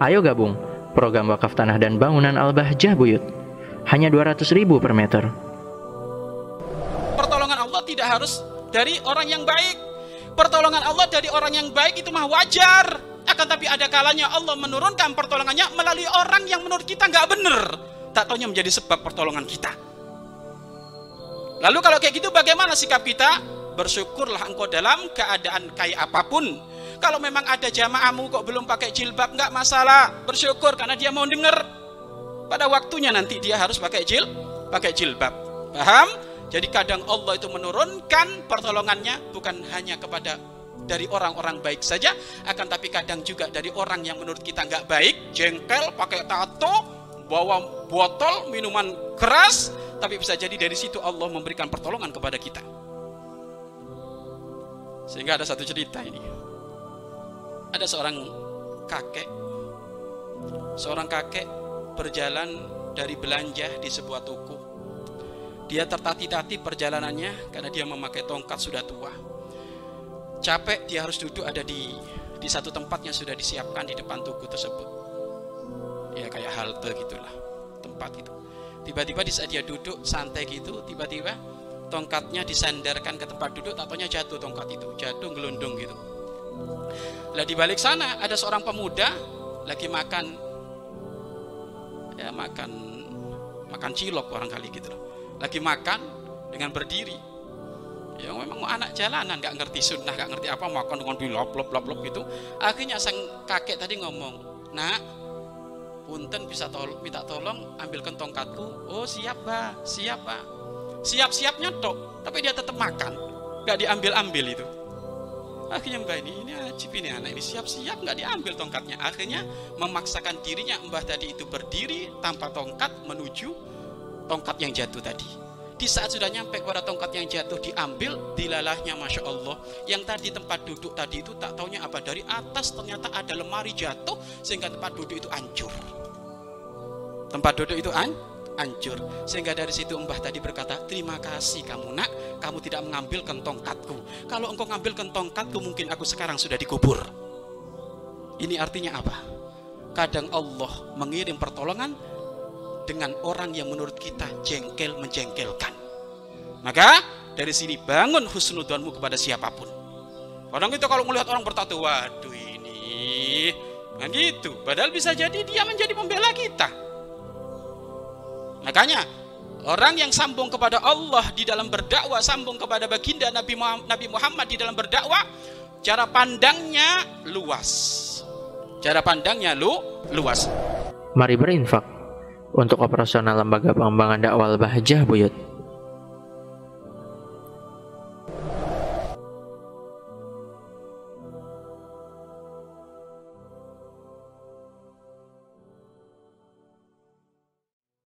Ayo gabung program wakaf tanah dan bangunan Al-Bahjah Buyut. Hanya 200 ribu per meter. Pertolongan Allah tidak harus dari orang yang baik. Pertolongan Allah dari orang yang baik itu mah wajar. Akan tapi ada kalanya Allah menurunkan pertolongannya melalui orang yang menurut kita nggak benar. Tak taunya menjadi sebab pertolongan kita. Lalu kalau kayak gitu bagaimana sikap kita? Bersyukurlah engkau dalam keadaan kayak apa pun kalau memang ada jamaahmu kok belum pakai jilbab nggak masalah, bersyukur karena dia mau dengar. Pada waktunya nanti dia harus pakai jil, pakai jilbab. Paham? Jadi kadang Allah itu menurunkan pertolongannya bukan hanya kepada dari orang-orang baik saja, akan tapi kadang juga dari orang yang menurut kita nggak baik, jengkel, pakai tato, bawa botol minuman keras, tapi bisa jadi dari situ Allah memberikan pertolongan kepada kita. Sehingga ada satu cerita ini ada seorang kakek. Seorang kakek berjalan dari belanja di sebuah toko dia tertati-tati perjalanannya karena dia memakai tongkat sudah tua. Capek dia harus duduk ada di di satu tempat yang sudah disiapkan di depan toko tersebut. Ya kayak halte gitulah tempat itu. Tiba-tiba di saat dia duduk santai gitu tiba-tiba tongkatnya disandarkan ke tempat duduk takutnya jatuh tongkat itu jatuh gelundung gitu lah di balik sana ada seorang pemuda lagi makan ya makan makan cilok orang kali gitu loh. Lagi makan dengan berdiri. Ya memang anak jalanan nggak ngerti sunnah, nggak ngerti apa makan dengan bilop lop lop lop gitu. Akhirnya sang kakek tadi ngomong, "Nak, punten bisa tol minta tolong ambilkan tongkatku." Oh, siap, Bah. Siap, Pak. Siap-siapnya tok, tapi dia tetap makan. nggak diambil-ambil itu akhirnya mbak ini ini ajib ini anak ini siap-siap nggak diambil tongkatnya. Akhirnya memaksakan dirinya mbah tadi itu berdiri tanpa tongkat menuju tongkat yang jatuh tadi. Di saat sudah nyampe kepada tongkat yang jatuh diambil dilalahnya masya Allah. Yang tadi tempat duduk tadi itu tak taunya apa dari atas ternyata ada lemari jatuh sehingga tempat duduk itu hancur. Tempat duduk itu hancur hancur. Sehingga dari situ Mbah tadi berkata, terima kasih kamu nak, kamu tidak mengambil kentongkatku. Kalau engkau ngambil kentongkatku mungkin aku sekarang sudah dikubur. Ini artinya apa? Kadang Allah mengirim pertolongan dengan orang yang menurut kita jengkel menjengkelkan. Maka dari sini bangun husnudonmu kepada siapa pun. Kadang itu kalau melihat orang bertato, waduh ini, kan gitu. Padahal bisa jadi dia menjadi pembela kita. Makanya orang yang sambung kepada Allah di dalam berdakwah, sambung kepada baginda Nabi Nabi Muhammad di dalam berdakwah, cara pandangnya luas. Cara pandangnya lu luas. Mari berinfak untuk operasional lembaga pengembangan dakwah Bahjah Buyut.